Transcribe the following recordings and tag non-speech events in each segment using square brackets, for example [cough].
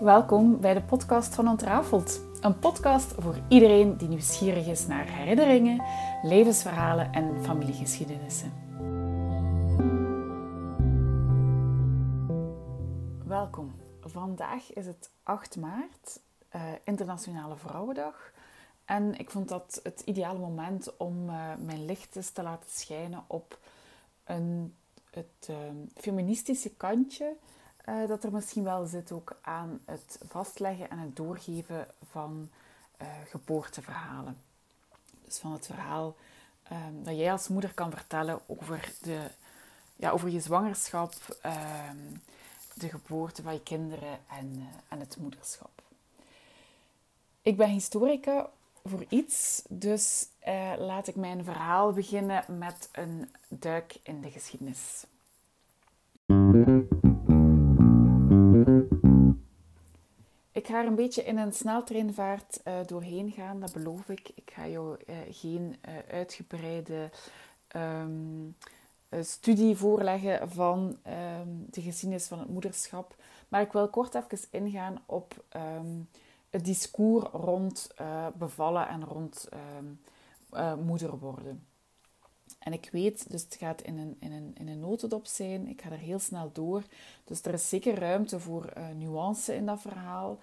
Welkom bij de podcast van Ontrafeld. Een podcast voor iedereen die nieuwsgierig is naar herinneringen, levensverhalen en familiegeschiedenissen. Welkom. Vandaag is het 8 maart, uh, Internationale Vrouwendag. En ik vond dat het ideale moment om uh, mijn licht te laten schijnen op een, het uh, feministische kantje uh, dat er misschien wel zit ook aan het vastleggen en het doorgeven van uh, geboorteverhalen. Dus van het verhaal um, dat jij als moeder kan vertellen over, de, ja, over je zwangerschap, um, de geboorte van je kinderen en, uh, en het moederschap. Ik ben historica voor iets, dus laat ik mijn verhaal beginnen met een duik in de geschiedenis. Ga er een beetje in een sneltreinvaart uh, doorheen gaan, dat beloof ik. Ik ga jou uh, geen uh, uitgebreide um, studie voorleggen van um, de geschiedenis van het moederschap. Maar ik wil kort even ingaan op um, het discours rond bevallen en rond moeder worden. En ik weet, dus het gaat in een, in, een, in een notendop zijn. Ik ga er heel snel door. Dus er is zeker ruimte voor uh, nuance in dat verhaal.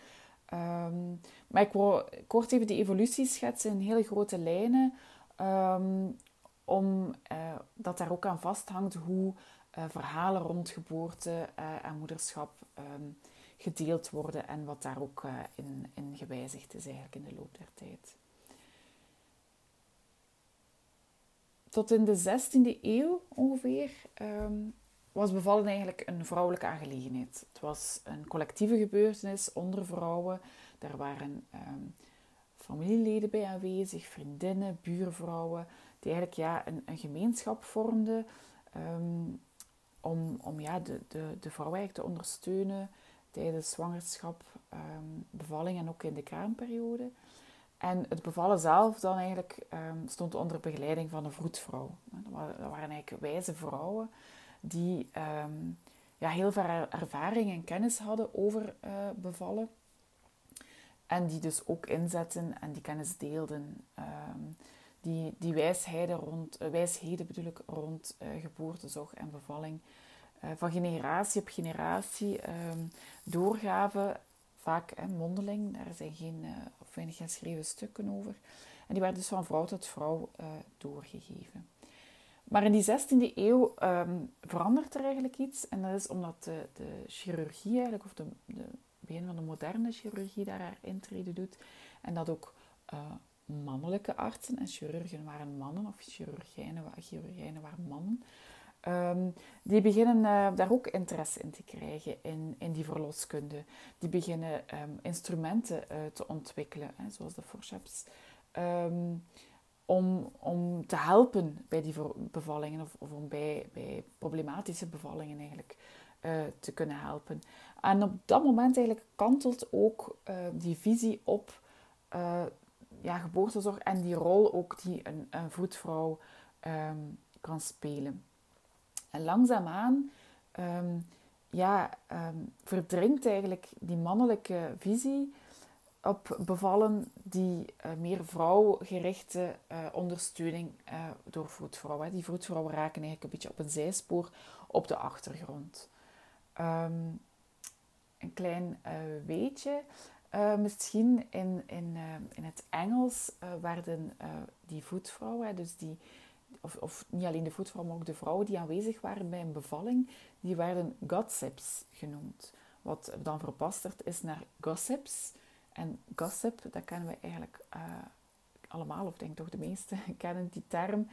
Um, maar ik wil kort even de evolutie schetsen in hele grote lijnen. Um, om uh, dat daar ook aan vasthangt hoe uh, verhalen rond geboorte en moederschap um, gedeeld worden. En wat daar ook in, in gewijzigd is eigenlijk in de loop der tijd. Tot in de 16e eeuw ongeveer um, was bevallen eigenlijk een vrouwelijke aangelegenheid. Het was een collectieve gebeurtenis onder vrouwen. Daar waren um, familieleden bij aanwezig, vriendinnen, buurvrouwen, die eigenlijk ja, een, een gemeenschap vormden um, om, om ja, de, de, de vrouw te ondersteunen tijdens zwangerschap, bevalling en ook in de kraamperiode. En het bevallen zelf dan eigenlijk um, stond onder begeleiding van een vroedvrouw. Dat waren, eigenlijk wijze vrouwen die um, ja, heel veel ervaring en kennis hadden over uh, bevallen. En die dus ook inzetten en die kennis deelden. Um, die, die wijsheden, rond, uh, wijsheden bedoel rond uh, geboortezorg en bevalling van generatie op generatie doorgaven vaak mondeling, daar zijn geen, uh, of weinig geschreven stukken over. En die werden dus van vrouw tot vrouw uh, doorgegeven. Maar in die 16e eeuw um, verandert er eigenlijk iets. En dat is omdat de, de chirurgie eigenlijk, of de, de begin van de moderne chirurgie daar haar intrede doet. En dat ook uh, mannelijke artsen en chirurgen waren mannen, of chirurgijnen, chirurgijnen waren mannen. Um, die beginnen uh, daar ook interesse in te krijgen, in, in die verloskunde. Die beginnen um, instrumenten uh, te ontwikkelen, hè, zoals de forceps, um, om, om te helpen bij die bevallingen of, of om bij, bij problematische bevallingen eigenlijk uh, te kunnen helpen. En op dat moment eigenlijk kantelt ook die visie op ja, geboortezorg en die rol ook die een, een voetvrouw kan spelen. En langzaamaan um, ja, um, verdringt eigenlijk die mannelijke visie op bevallen die uh, meer vrouwgerichte uh, ondersteuning uh, door vroedvrouwen. Die vroedvrouwen raken eigenlijk een beetje op een zijspoor op de achtergrond. Um, een klein weetje. misschien in, in, in het Engels werden die voetvrouwen, dus die of, niet alleen de voetvrouw, maar ook de vrouwen die aanwezig waren bij een bevalling, die werden gossips genoemd. Wat dan verpasterd is naar gossips. En gossip, dat kennen we eigenlijk uh, allemaal, of denk toch de meesten [laughs] kennen die term.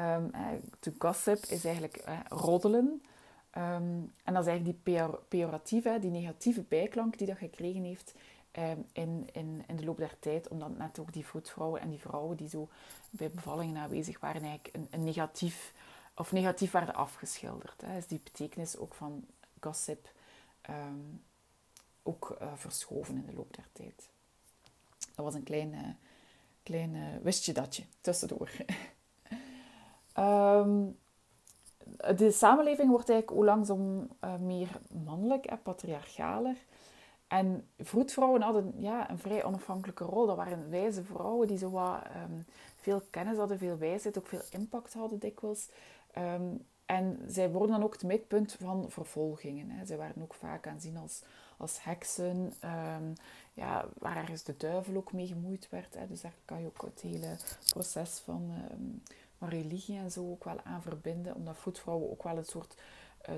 Um, to gossip is eigenlijk uh, roddelen. Um, en dat is eigenlijk die pejoratieve, die negatieve bijklank die dat gekregen heeft Ehm, in, in, in de loop der tijd, omdat net ook die voetvrouwen en die vrouwen die zo bij bevallingen aanwezig waren, eigenlijk een, negatief, of negatief werden afgeschilderd. Hè. Is die betekenis ook van gossip um, ook uh, verschoven in de loop der tijd. Dat was een klein, uh, klein uh, wistje datje tussendoor. um, [laughs] de samenleving wordt eigenlijk hoe langzaam meer mannelijk en patriarchaler. En vroedvrouwen hadden ja, een vrij onafhankelijke rol. Dat waren wijze vrouwen die zo wat, ehm, veel kennis hadden, veel wijsheid, ook veel impact hadden dikwijls. Ehm, en zij worden dan ook het midpunt van vervolgingen. Hè. Zij waren ook vaak aanzien als, als heksen, um, ja, waar ergens de duivel ook mee gemoeid werd. Hè. Dus daar kan je ook het hele proces van, van religie en zo ook wel aan verbinden. Omdat voetvrouwen ook wel een soort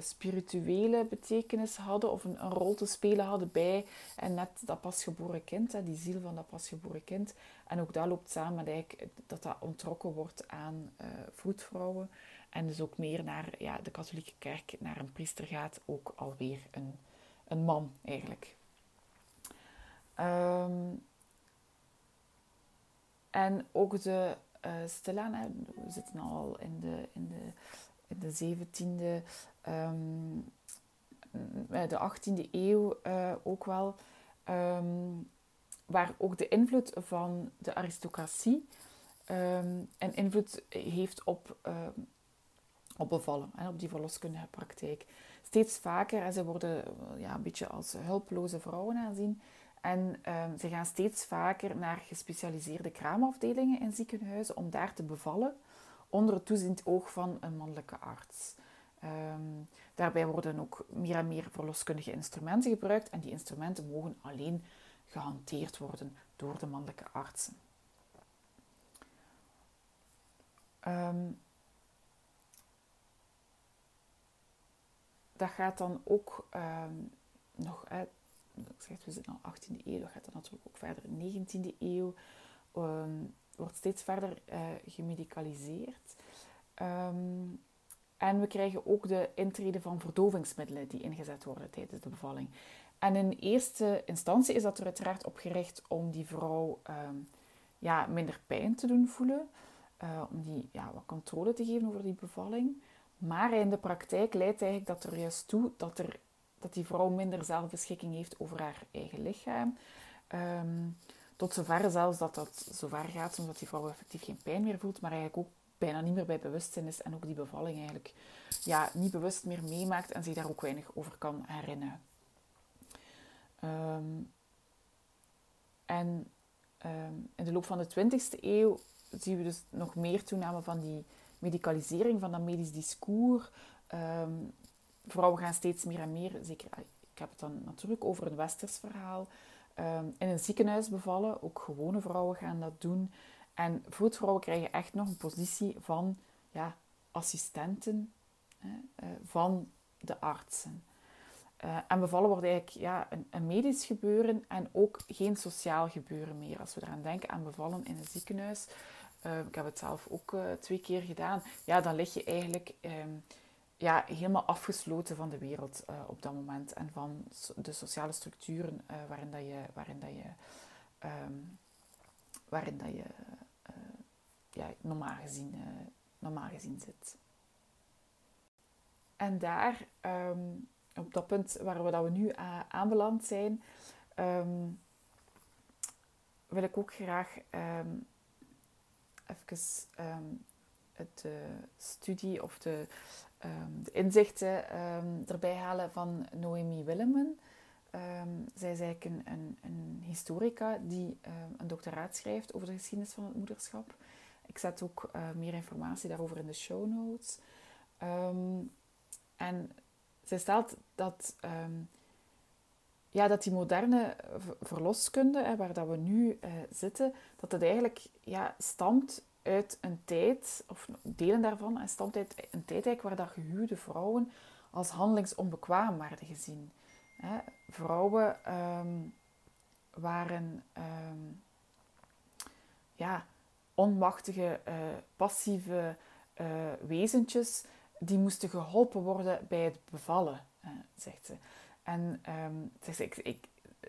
spirituele betekenis hadden of een, rol te spelen hadden bij en net dat pasgeboren kind, hè, die ziel van dat pasgeboren kind. En ook dat loopt samen dat dat ontrokken wordt aan uh, voetvrouwen. En dus ook meer naar ja, de katholieke kerk, naar een priester gaat, ook alweer een, een man eigenlijk. Um, en ook de uh, stilaan, we zitten al in de, in de, in de 17e, um, de 18e eeuw uh, ook wel, um, waar ook de invloed van de aristocratie um, een invloed heeft op, op bevallen en op die verloskundige praktijk. Steeds vaker, en ze worden ja, een beetje als hulpeloze vrouwen aanzien. En ze gaan steeds vaker naar gespecialiseerde kraamafdelingen in ziekenhuizen om daar te bevallen onder het toeziend oog van een mannelijke arts. Um, daarbij worden ook meer en meer verloskundige instrumenten gebruikt en die instrumenten mogen alleen gehanteerd worden door de mannelijke artsen. Um, dat gaat dan ook um, nog, hè, ik zeg, we zitten al 18e eeuw, dat gaat dan natuurlijk ook verder in de 19e eeuw, wordt steeds verder uh, gemedicaliseerd. Um, en we krijgen ook de intrede van verdovingsmiddelen die ingezet worden tijdens de bevalling. En in eerste instantie is dat er uiteraard op gericht om die vrouw um, ja, minder pijn te doen voelen. Uh, om die ja, wat controle te geven over die bevalling. Maar in de praktijk leidt eigenlijk dat er juist toe dat, er, dat die vrouw minder zelfbeschikking heeft over haar eigen lichaam. Um, tot zover zelfs dat dat zover gaat, omdat die vrouw effectief geen pijn meer voelt, maar eigenlijk ook bijna niet meer bij bewustzijn is en ook die bevalling eigenlijk ja, niet bewust meer meemaakt en zich daar ook weinig over kan herinneren. Um, en um, in de loop van de 20e eeuw zien we dus nog meer toename van die medicalisering, van dat medisch discours. Um, vrouwen gaan steeds meer en meer, zeker, ik heb het dan natuurlijk over een westers verhaal, in een ziekenhuis bevallen. Ook gewone vrouwen gaan dat doen. En voetvrouwen krijgen echt nog een positie van ja, assistenten hè, uh, van de artsen. Uh, en bevallen wordt eigenlijk ja, een, een, medisch gebeuren en ook geen sociaal gebeuren meer. Als we eraan denken aan bevallen in een ziekenhuis, uh, ik heb het zelf ook twee keer gedaan, ja, dan lig je eigenlijk ehm, ja, helemaal afgesloten van de wereld op dat moment en van de sociale structuren waarin dat je, waarin dat je um, waarin dat je ja, normaal, gezien, uh, normaal gezien zit. En daar, um, op dat punt waar we, dat we nu aanbeland zijn, um, wil ik ook graag um, even de studie of de, inzichten erbij halen van Noemi Willemen. Zij is eigenlijk een, een, historica die een doctoraat schrijft over de geschiedenis van het moederschap. Ik zet ook uh, meer informatie daarover in de show notes. Um, en zij stelt dat, ja, dat die moderne verloskunde, hè, waar dat we nu uh, zitten, dat het eigenlijk ja, stamt uit een tijd, of delen daarvan, en stamt uit een tijd waar dat gehuwde vrouwen als handelingsonbekwaam werden gezien. Hè, vrouwen um, waren ja, onmachtige, uh, passieve uh, wezentjes die moesten geholpen worden bij het bevallen, uh, zegt ze. En um, zegt ze, ik, ik,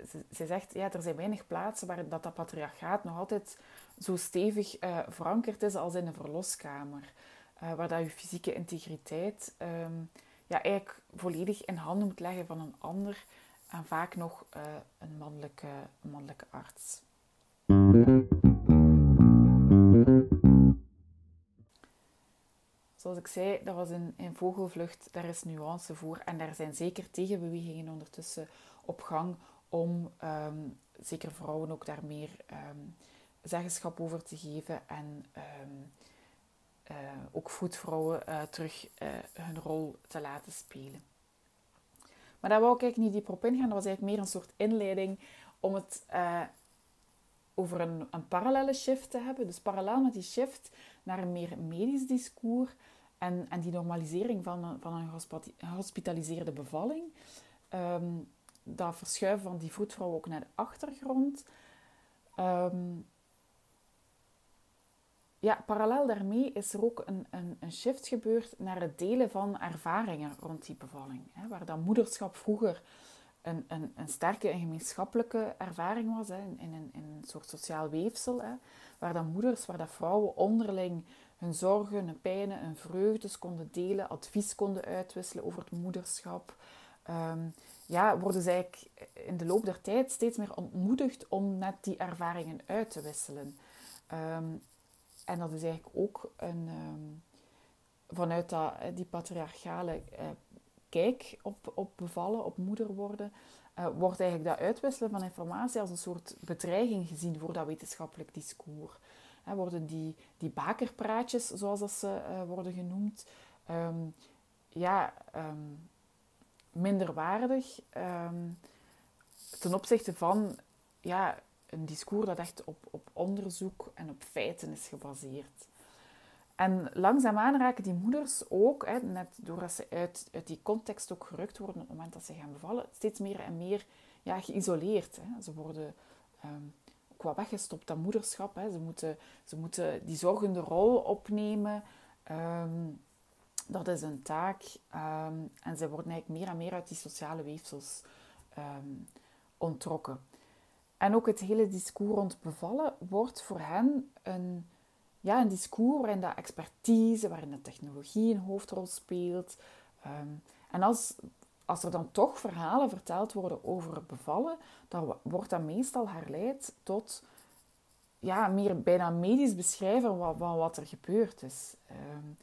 ze, ze, zegt, ja, er zijn weinig plaatsen waar dat, dat patriarchaat nog altijd zo stevig verankerd is als in een verloskamer. waar dat je fysieke integriteit um, ja, eigenlijk volledig in handen moet leggen van een ander en vaak nog een, mannelijke, een mannelijke arts. Zoals ik zei, dat was in, vogelvlucht, daar is nuance voor en daar zijn zeker tegenbewegingen ondertussen op gang om ehm, zeker vrouwen ook daar meer um, zeggenschap over te geven en uh, ook voetvrouwen uh, terug hun rol te laten spelen. Maar daar wou ik eigenlijk niet dieper op ingaan. Dat was eigenlijk meer een soort inleiding om het over een, een parallele shift te hebben. Dus parallel met die shift naar een meer medisch discours en, en die normalisering van, van een gehospitaliseerde bevalling. Um, dat verschuiven van die voetvrouw ook naar de achtergrond. Um, ja, parallel daarmee is er ook een, een, een, shift gebeurd naar het delen van ervaringen rond die bevalling. Hè, waar dat moederschap vroeger een, een, een sterke en gemeenschappelijke ervaring was, hè, in, een, in een soort sociaal weefsel. Hè, waar dat moeders, waar dat vrouwen onderling hun zorgen, hun pijnen, hun vreugdes konden delen, advies konden uitwisselen over het moederschap. Um, ja, worden ze eigenlijk in de loop der tijd steeds meer ontmoedigd om net die ervaringen uit te wisselen. Um, en dat is eigenlijk ook een, um, vanuit dat, die patriarchale uh, kijk op, op bevallen, op moeder worden, uh, wordt eigenlijk dat uitwisselen van informatie als een soort bedreiging gezien voor dat wetenschappelijk discours. He, worden die, die bakerpraatjes, zoals dat ze uh, worden genoemd, um, ja, um, minderwaardig um, ten opzichte van ja, een discours dat echt op, op onderzoek en op feiten is gebaseerd. En langzaamaan raken die moeders ook, hè, net doordat ze uit, uit die context ook gerukt worden op het moment dat ze gaan bevallen, steeds meer en meer ja, geïsoleerd. Hè. Ze worden wat weggestopt aan moederschap. Hè. Ze, moeten, ze moeten die zorgende rol opnemen. Um, dat is een taak. Um, en ze worden eigenlijk meer en meer uit die sociale weefsels um, ontrokken. En ook het hele discours rond bevallen wordt voor hen een, ja, een discours waarin dat expertise, waarin de technologie een hoofdrol speelt. En als, als er dan toch verhalen verteld worden over bevallen, dan wordt dat meestal herleid tot ja, meer bijna medisch beschrijven van, wat er gebeurd is. Um,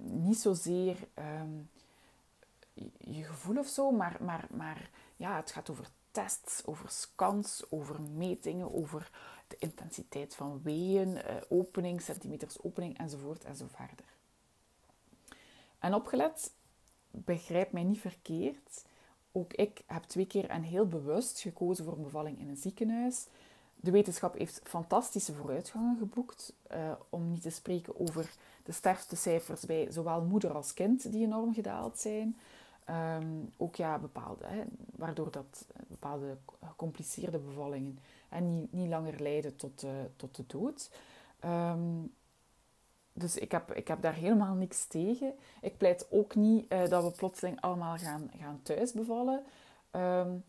niet zozeer um, je gevoel of zo, maar, maar, maar ja, het gaat over tests, over scans, over metingen, over de intensiteit van weeën, uh, opening, centimeters opening enzovoort en zo verder. En opgelet, begrijp mij niet verkeerd. Ook ik heb twee keer en heel bewust gekozen voor een bevalling in een ziekenhuis. De wetenschap heeft fantastische vooruitgangen geboekt, uh, om niet te spreken over de sterftecijfers bij zowel moeder als kind die enorm gedaald zijn. Um, ook ja, bepaalde, hè, waardoor dat bepaalde gecompliceerde bevallingen en niet, niet langer leiden tot, tot de dood. Um, dus ik heb, ik heb daar helemaal niks tegen. Ik pleit ook niet uh, dat we plotseling allemaal gaan, gaan thuis bevallen. Um,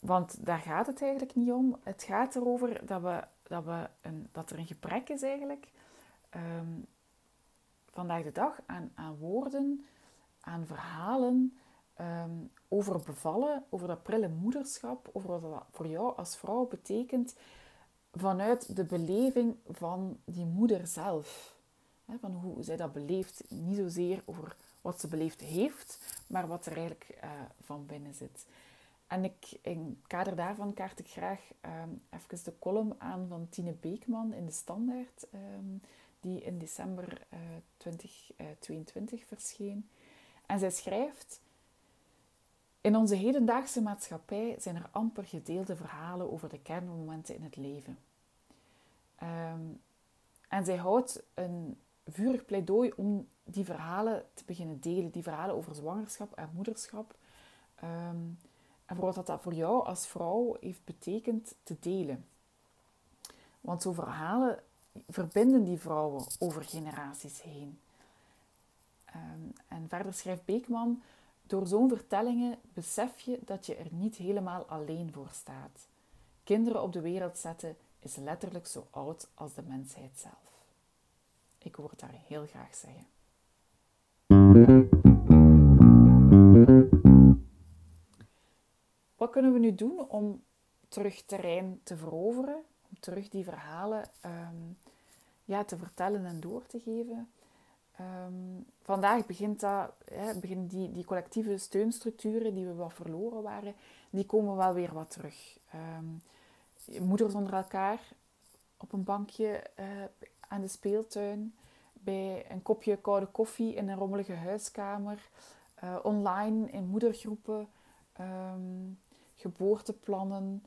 want daar gaat het eigenlijk niet om. Het gaat erover dat, we, dat, we een, dat er een gebrek is eigenlijk um, vandaag de dag aan, aan woorden, aan verhalen um, over bevallen, over dat prille moederschap, over wat dat voor jou als vrouw betekent vanuit de beleving van die moeder zelf. Van hoe zij dat beleeft, niet zozeer over wat ze beleefd heeft, maar wat er eigenlijk uh, van binnen zit. En ik, in kader daarvan kaart ik graag um, even de column aan van Tine Beekman in de Standaard, um, die in december uh, 2022 verscheen. En zij schrijft: In onze hedendaagse maatschappij zijn er amper gedeelde verhalen over de kernmomenten in het leven. Um, en zij houdt een vurig pleidooi om die verhalen te beginnen delen, die verhalen over zwangerschap en moederschap. Um, en voor wat dat voor jou als vrouw heeft betekend te delen. Want zo'n verhalen verbinden die vrouwen over generaties heen. Um, en verder schrijft Beekman: Door zo'n vertellingen besef je dat je er niet helemaal alleen voor staat. Kinderen op de wereld zetten is letterlijk zo oud als de mensheid zelf. Ik hoor het daar heel graag zeggen. Wat kunnen we nu doen om terug terrein te veroveren? Om terug die verhalen um, ja, te vertellen en door te geven? Ehm, vandaag begint dat, hè, beginnen die, die collectieve steunstructuren die we wat verloren waren, die komen wel weer wat terug. Um, moeders onder elkaar op een bankje uh, aan de speeltuin, bij een kopje koude koffie in een rommelige huiskamer, uh, online in moedergroepen, um, geboorteplannen,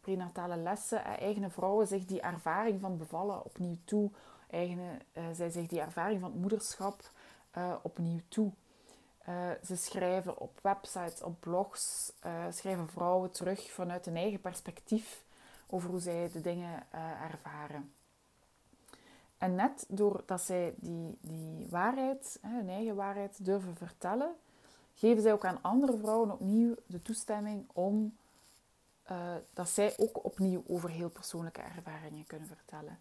prenatale lessen. Uh, vrouwen zich die ervaring van bevallen opnieuw toe eigenen uh, zij zich die ervaring van het moederschap opnieuw toe. Ze schrijven op websites, op blogs, schrijven vrouwen terug vanuit een eigen perspectief over hoe zij de dingen ervaren. En net doordat zij die, die waarheid, hun eigen waarheid, durven vertellen, geven zij ook aan andere vrouwen opnieuw de toestemming om dat zij ook opnieuw over heel persoonlijke ervaringen kunnen vertellen.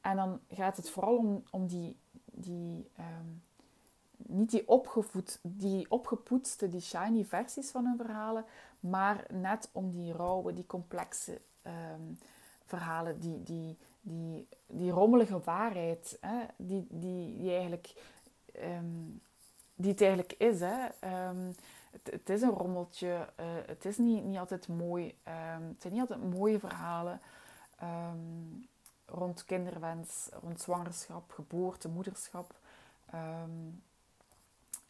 En dan gaat het vooral om, om die, die ehm, niet die, opgevoed, die opgepoetste, die shiny versies van hun verhalen, maar net om die rauwe, die complexe ehm, verhalen, die, die, die, die rommelige waarheid, hè, die, die, die, eigenlijk, um, die het eigenlijk is. Hè. Het, het, is een rommeltje, uh, het is niet, niet altijd mooi, het zijn niet altijd mooie verhalen rond kinderwens, rond zwangerschap, geboorte, moederschap. Ehm,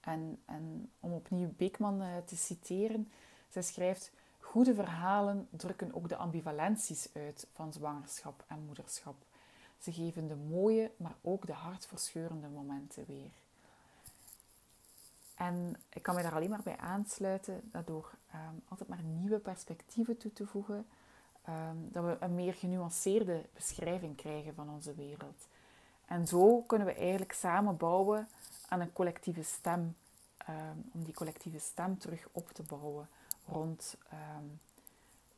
en, en om opnieuw Beekman uh, te citeren, zij schrijft: Goede verhalen drukken ook de ambivalenties uit van zwangerschap en moederschap. Ze geven de mooie, maar ook de hartverscheurende momenten weer. En ik kan mij daar alleen maar bij aansluiten dat door ehm, altijd maar nieuwe perspectieven toe te voegen, Ehm, dat we een meer genuanceerde beschrijving krijgen van onze wereld. En zo kunnen we eigenlijk samen bouwen aan een collectieve stem, ehm, om die collectieve stem terug op te bouwen rond ehm,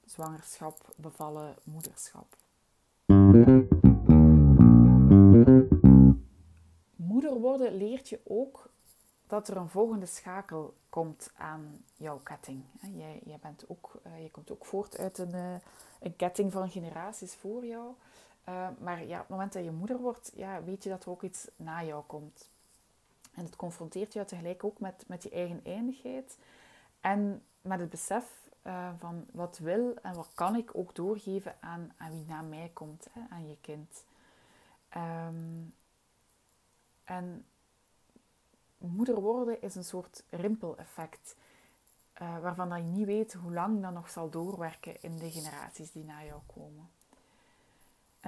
zwangerschap, bevallen, moederschap. Moeder worden leert je ook dat er een volgende schakel komt aan jouw ketting. Jij, bent ook, uh, je komt ook voort uit een, uh, een ketting van generaties voor jou. Uh, maar ja, op het moment dat je moeder wordt, ja, weet je dat er ook iets na jou komt. En het confronteert jou tegelijk ook met, met je eigen eindigheid. En met het besef van wat wil en wat kan ik ook doorgeven aan, aan wie na mij komt, hè, aan je kind. Um, en moeder worden is een soort rimpeleffect. Uh, waarvan dat je niet weet hoe lang dat nog zal doorwerken in de generaties die na jou komen.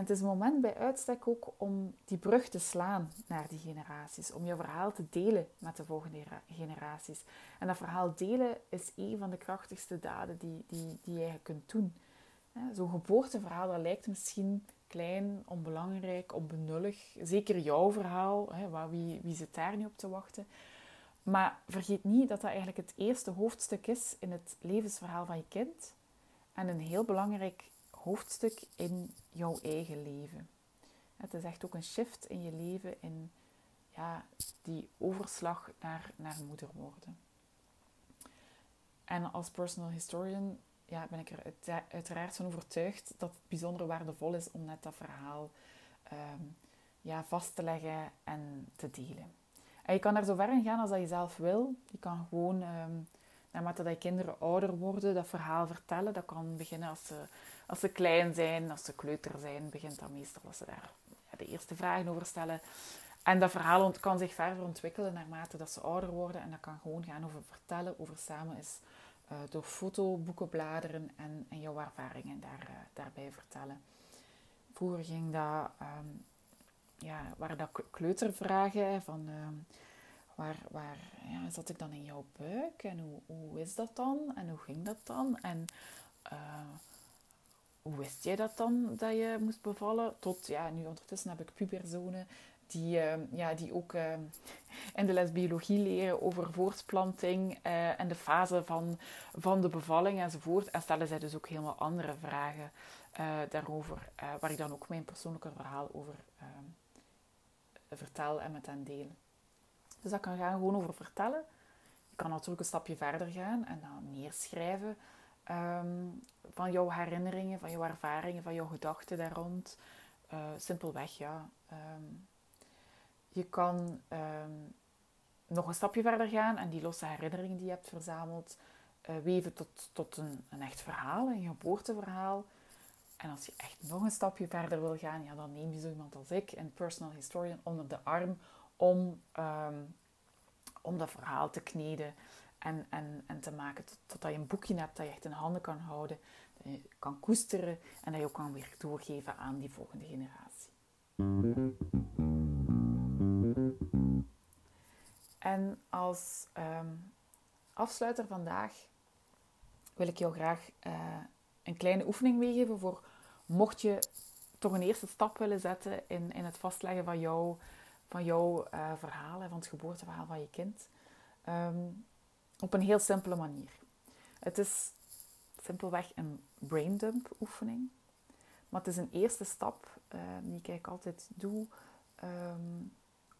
En het is een moment bij uitstek ook om die brug te slaan naar die generaties. Om je verhaal te delen met de volgende generaties. En dat verhaal delen is een van de krachtigste daden die, die, die je kunt doen. Zo'n geboorteverhaal, dat lijkt misschien klein, onbelangrijk, onbenullig. Zeker jouw verhaal, hè, wie, wie zit daar niet op te wachten? Maar vergeet niet dat dat eigenlijk het eerste hoofdstuk is in het levensverhaal van je kind. En een heel belangrijk hoofdstuk in jouw eigen leven. Het is echt ook een shift in je leven, in ja, die overslag naar, naar moeder worden. En als personal historian ja, ben ik er uiteraard van overtuigd dat het bijzonder waardevol is om net dat verhaal ehm, ja, vast te leggen en te delen. En je kan daar zo ver in gaan als dat je zelf wil. Je kan gewoon, um, naarmate dat je kinderen ouder worden, dat verhaal vertellen. Dat kan beginnen als ze, als ze klein zijn, als ze kleuter zijn, begint dat meestal als ze daar de eerste vragen over stellen. En dat verhaal kan zich verder ontwikkelen naarmate dat ze ouder worden. En dat kan gewoon gaan over vertellen, over samen is uh, door fotoboeken bladeren en, en jouw ervaringen daar, uh, daarbij vertellen. Vroeger ging dat, um, ja, waren dat kleutervragen van um, waar, waar ja, zat ik dan in jouw buik en hoe, hoe is dat dan en hoe ging dat dan en uh, hoe wist jij dat dan dat je moest bevallen? Tot ja, nu ondertussen heb ik puberzonen die, ehm, ja, die ook uh, in de les biologie leren over voortplanting uh, en de fase van, van de bevalling enzovoort. En stellen zij dus ook helemaal andere vragen uh, daarover, eh, waar ik dan ook mijn persoonlijke verhaal over ehm, vertel en met hen deel. Dus dat kan gaan gewoon over vertellen. Je kan natuurlijk een stapje verder gaan en dan neerschrijven um, van jouw herinneringen, van jouw ervaringen, van jouw gedachten daar rond. simpelweg, ja Je kan ehm, nog een stapje verder gaan en die losse herinneringen die je hebt verzameld uh, weven tot, tot een, een echt verhaal, een geboorteverhaal. En als je echt nog een stapje verder wil gaan, ja, dan neem je zo iemand als ik, een personal historian, onder de arm om, om dat verhaal te kneden en, en, en te maken totdat je een boekje hebt dat je echt in handen kan houden, dat je kan koesteren en dat je ook kan weer doorgeven aan die volgende generatie. En als um, afsluiter vandaag wil ik jou graag uh, een kleine oefening meegeven voor mocht je toch een eerste stap willen zetten in, in het vastleggen van, jou, van jouw uh, verhaal, van het geboorteverhaal van je kind. Um, op een heel simpele manier. Het is simpelweg een braindump oefening. Maar het is een eerste stap die ik eigenlijk altijd doe um,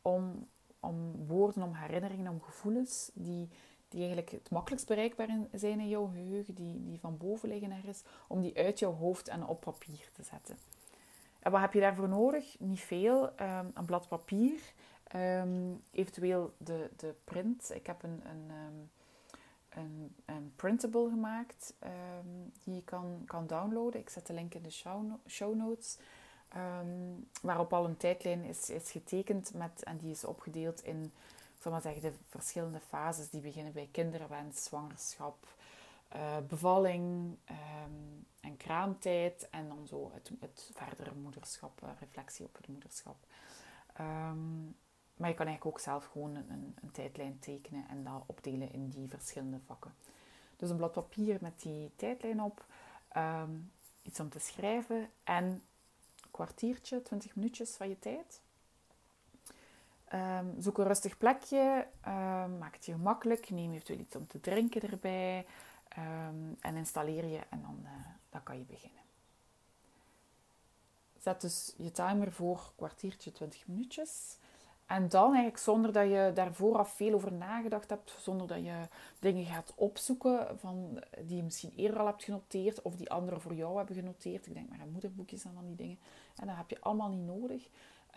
om, om woorden, om herinneringen, om gevoelens die, die eigenlijk het makkelijkst bereikbaar zijn in jouw geheugen, die, die van boven liggen ergens, om die uit jouw hoofd en op papier te zetten. En wat heb je daarvoor nodig? Niet veel. Um, een blad papier, eventueel de, de print. Ik heb een, een, een, een, printable gemaakt die je kan, kan downloaden. Ik zet de link in de show, show notes. waarop al een tijdlijn is, is getekend met, en die is opgedeeld in zal maar zeggen, de verschillende fases die beginnen bij kinderwens, zwangerschap, uh, bevalling um, en kraamtijd. En dan zo het, het verdere moederschap, uh, reflectie op het moederschap. Maar je kan eigenlijk ook zelf gewoon een, een, tijdlijn tekenen en dat opdelen in die verschillende vakken. Dus een blad papier met die tijdlijn op, um, iets om te schrijven en een kwartiertje, twintig minuutjes van je tijd. Um, zoek een rustig plekje, um, maak het je gemakkelijk, neem eventueel iets om te drinken erbij en installeer je en dan, uh, dan kan je beginnen. Zet dus je timer voor kwartiertje, 20 minuutjes. En dan eigenlijk zonder dat je daar vooraf veel over nagedacht hebt, zonder dat je dingen gaat opzoeken van, die je misschien eerder al hebt genoteerd of die anderen voor jou hebben genoteerd. Ik denk maar aan moederboekjes en van die dingen. En dat heb je allemaal niet nodig.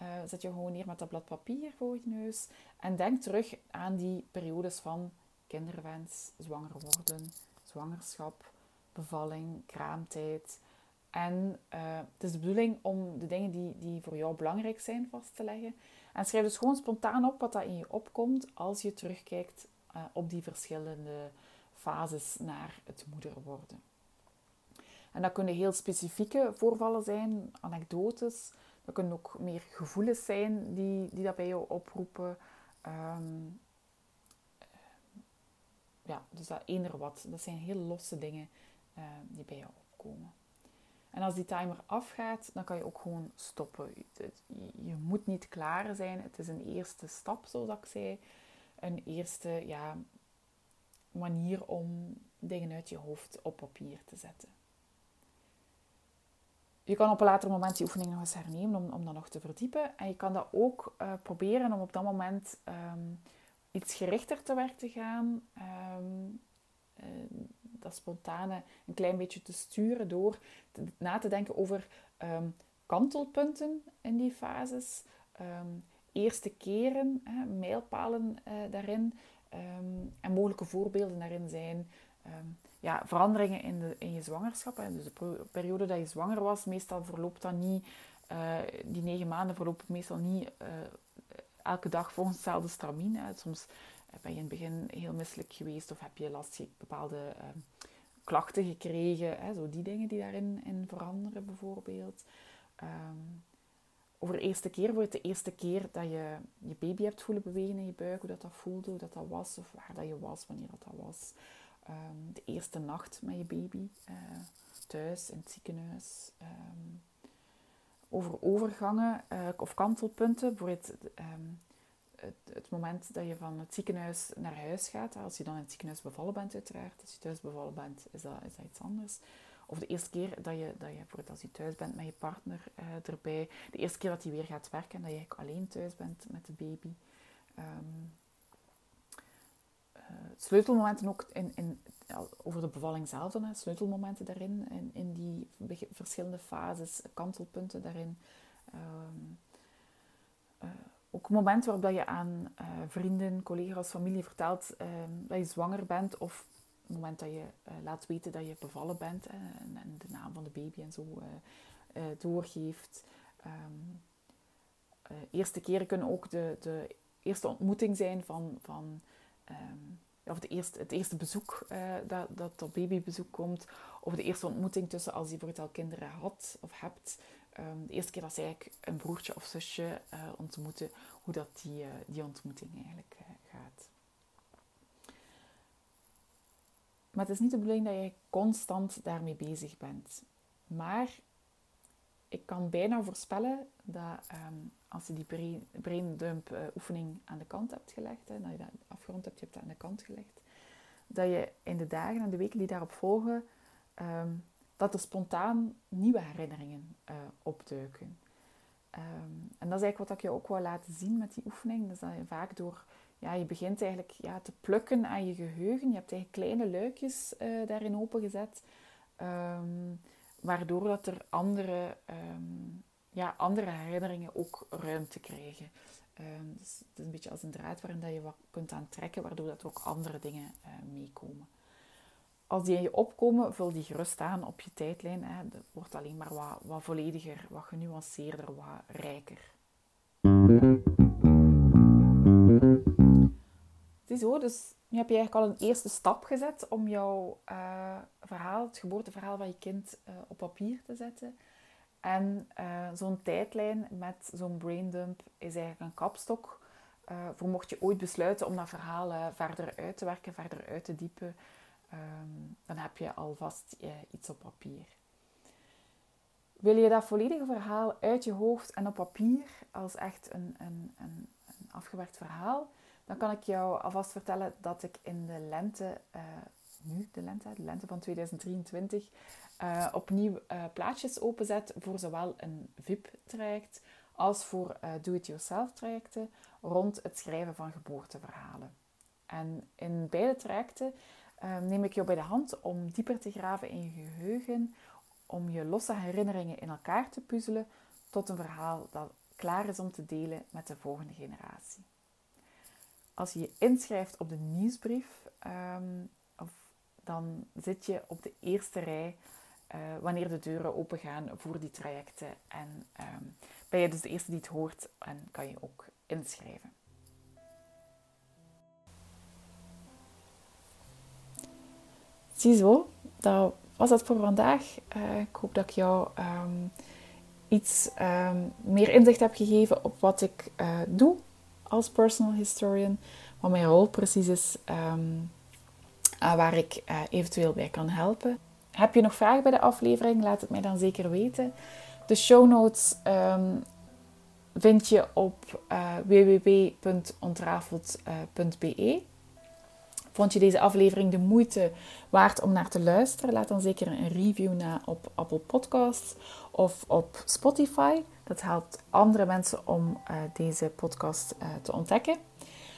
Uh, zet je gewoon neer met dat blad papier voor je neus en denk terug aan die periodes van kinderwens, zwanger worden, zwangerschap, bevalling, kraamtijd. En uh, het is de bedoeling om de dingen die, die voor jou belangrijk zijn vast te leggen. En schrijf dus gewoon spontaan op wat dat in je opkomt als je terugkijkt uh, op die verschillende fases naar het moeder worden. En dat kunnen heel specifieke voorvallen zijn, anekdotes, dat kunnen ook meer gevoelens zijn die, die dat bij jou oproepen. Um, ja, dus dat eender wat. Dat zijn heel losse dingen uh, die bij jou opkomen. En als die timer afgaat, dan kan je ook gewoon stoppen. Je moet niet klaar zijn. Het is een eerste stap, zoals ik zei. Een eerste ja, manier om dingen uit je hoofd op papier te zetten je kan op een later moment die oefening nog eens hernemen om, om dat nog te verdiepen. En je kan dat ook uh, proberen om op dat moment um, iets gerichter te werk te gaan. Um, uh, dat spontane een klein beetje te sturen door na te denken over um, kantelpunten in die fases. eerste keren, hè, mijlpalen uh, daarin. en mogelijke voorbeelden daarin zijn ja, veranderingen in, de, in je zwangerschap. Hè. Dus de periode dat je zwanger was, meestal verloopt dat niet, uh, die negen maanden verlopen meestal niet uh, elke dag volgens hetzelfde stramien. Soms ben je in het begin heel misselijk geweest of heb je last van bepaalde klachten gekregen. Hè. Zo die dingen die daarin in veranderen bijvoorbeeld. Um, over de eerste keer, voor de eerste keer dat je je baby hebt voelen bewegen in je buik, hoe dat, dat voelde, hoe dat, dat was, of waar dat je was, wanneer dat, dat was. Ehm, de eerste nacht met je baby uh, thuis in het ziekenhuis. Um, over overgangen uh, of kantelpunten. Bijvoorbeeld um, het, het, moment dat je van het ziekenhuis naar huis gaat. Als je dan in het ziekenhuis bevallen bent uiteraard. Als je thuis bevallen bent is dat, is dat iets anders. Of de eerste keer dat je, dat je bijvoorbeeld als je thuis bent met je partner uh, erbij. De eerste keer dat hij weer gaat werken en dat je eigenlijk alleen thuis bent met de baby. Um, sleutelmomenten ook in, in, over de bevalling zelf dan, hè, sleutelmomenten daarin, in, in die verschillende fases, kantelpunten daarin. Um, ook een moment waarop je aan uh, vrienden, collega's, familie vertelt dat je zwanger bent. Of het moment dat je laat weten dat je bevallen bent. en, de naam van de baby en zo doorgeeft. Um, eerste keren kunnen ook de, de eerste ontmoeting zijn van, van um, of de eerste, het eerste bezoek dat, dat babybezoek komt, of de eerste ontmoeting tussen als je bijvoorbeeld al kinderen had of hebt. Um, de eerste keer dat ze eigenlijk een broertje of zusje uh, ontmoeten, hoe dat die, uh, die ontmoeting eigenlijk gaat. Maar het is niet de bedoeling dat je constant daarmee bezig bent. Maar ik kan bijna voorspellen dat um, als je die brain dump oefening aan de kant hebt gelegd, hè, dat je dat afgerond hebt, je hebt dat aan de kant gelegd, dat je in de dagen en de weken die daarop volgen, um, dat er spontaan nieuwe herinneringen uh, opduiken. Um, en dat is eigenlijk wat ik je ook wil laten zien met die oefening. Is dat je vaak door, ja, je begint eigenlijk ja, te plukken aan je geheugen. Je hebt eigenlijk kleine luikjes uh, daarin opengezet. Um, waardoor dat er andere, um, ja, andere herinneringen ook ruimte krijgen. Dus het is een beetje als een draad waarin dat je wat kunt aantrekken, waardoor dat ook andere dingen uh, meekomen. Als die in je opkomen, vul die gerust aan op je tijdlijn. Hè. Dat wordt alleen maar wat, wat vollediger, wat genuanceerder, wat rijker. Het is zo, dus nu heb je eigenlijk al een eerste stap gezet om jouw uh, verhaal, het geboorteverhaal van je kind, uh, op papier te zetten. En uh, zo'n tijdlijn met zo'n braindump is eigenlijk een kapstok. voor mocht je ooit besluiten om dat verhaal verder uit te werken, verder uit te diepen, um, dan heb je alvast iets op papier. Wil je dat volledige verhaal uit je hoofd en op papier als echt een, een, een, een afgewerkt verhaal? dan kan ik jou alvast vertellen dat ik in de lente, uh, nu de lente, de lente van 2023, uh, eh, opnieuw uh, plaatjes openzet voor zowel een VIP-traject als voor do-it-yourself trajecten rond het schrijven van geboorteverhalen. En in beide trajecten neem ik jou bij de hand om dieper te graven in je geheugen, om je losse herinneringen in elkaar te puzzelen tot een verhaal dat klaar is om te delen met de volgende generatie als je je inschrijft op de nieuwsbrief, um, of, dan zit je op de eerste rij uh, wanneer de deuren open gaan voor die trajecten. En um, ben je dus de eerste die het hoort en kan je ook inschrijven. Ziezo, dat was het voor vandaag. Uh, ik hoop dat ik jou um, iets meer inzicht heb gegeven op wat ik uh, doe als personal historian, wat mijn rol precies is um, waar ik uh, eventueel bij kan helpen. Heb je nog vragen bij de aflevering? Laat het mij dan zeker weten. De show notes vind je op www.ontrafeld.be. Vond je deze aflevering de moeite waard om naar te luisteren? Laat dan zeker een review na op Apple Podcasts of op Spotify. Dat helpt andere mensen om uh, deze podcast uh, te ontdekken.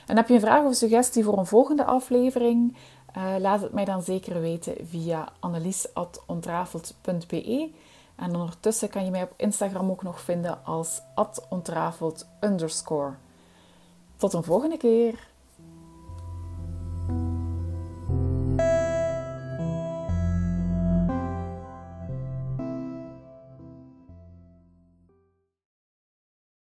En heb je een vraag of suggestie voor een volgende aflevering? Uh, laat het mij dan zeker weten via annelies.ontrafeld.be. En ondertussen kan je mij op Instagram ook nog vinden als ontrafeld. Tot een volgende keer!